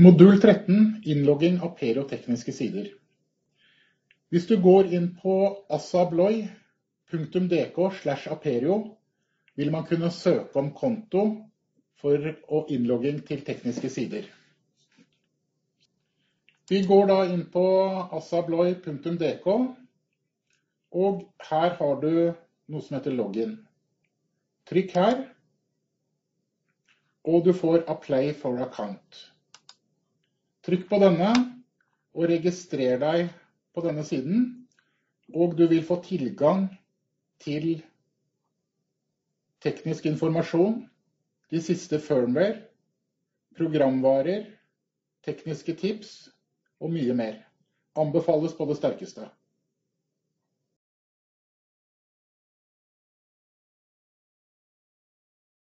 Modul 13 Innlogging av tekniske sider. Hvis du går inn på asabloy.dk slash aperio, vil man kunne søke om konto for og innlogging til tekniske sider. Vi går da inn på asabloy.dk, og her har du noe som heter login. Trykk her, og du får Apply for account. Trykk på denne og registrer deg på denne siden, og du vil få tilgang til teknisk informasjon, de siste firmware, programvarer, tekniske tips og mye mer. Anbefales på det sterkeste.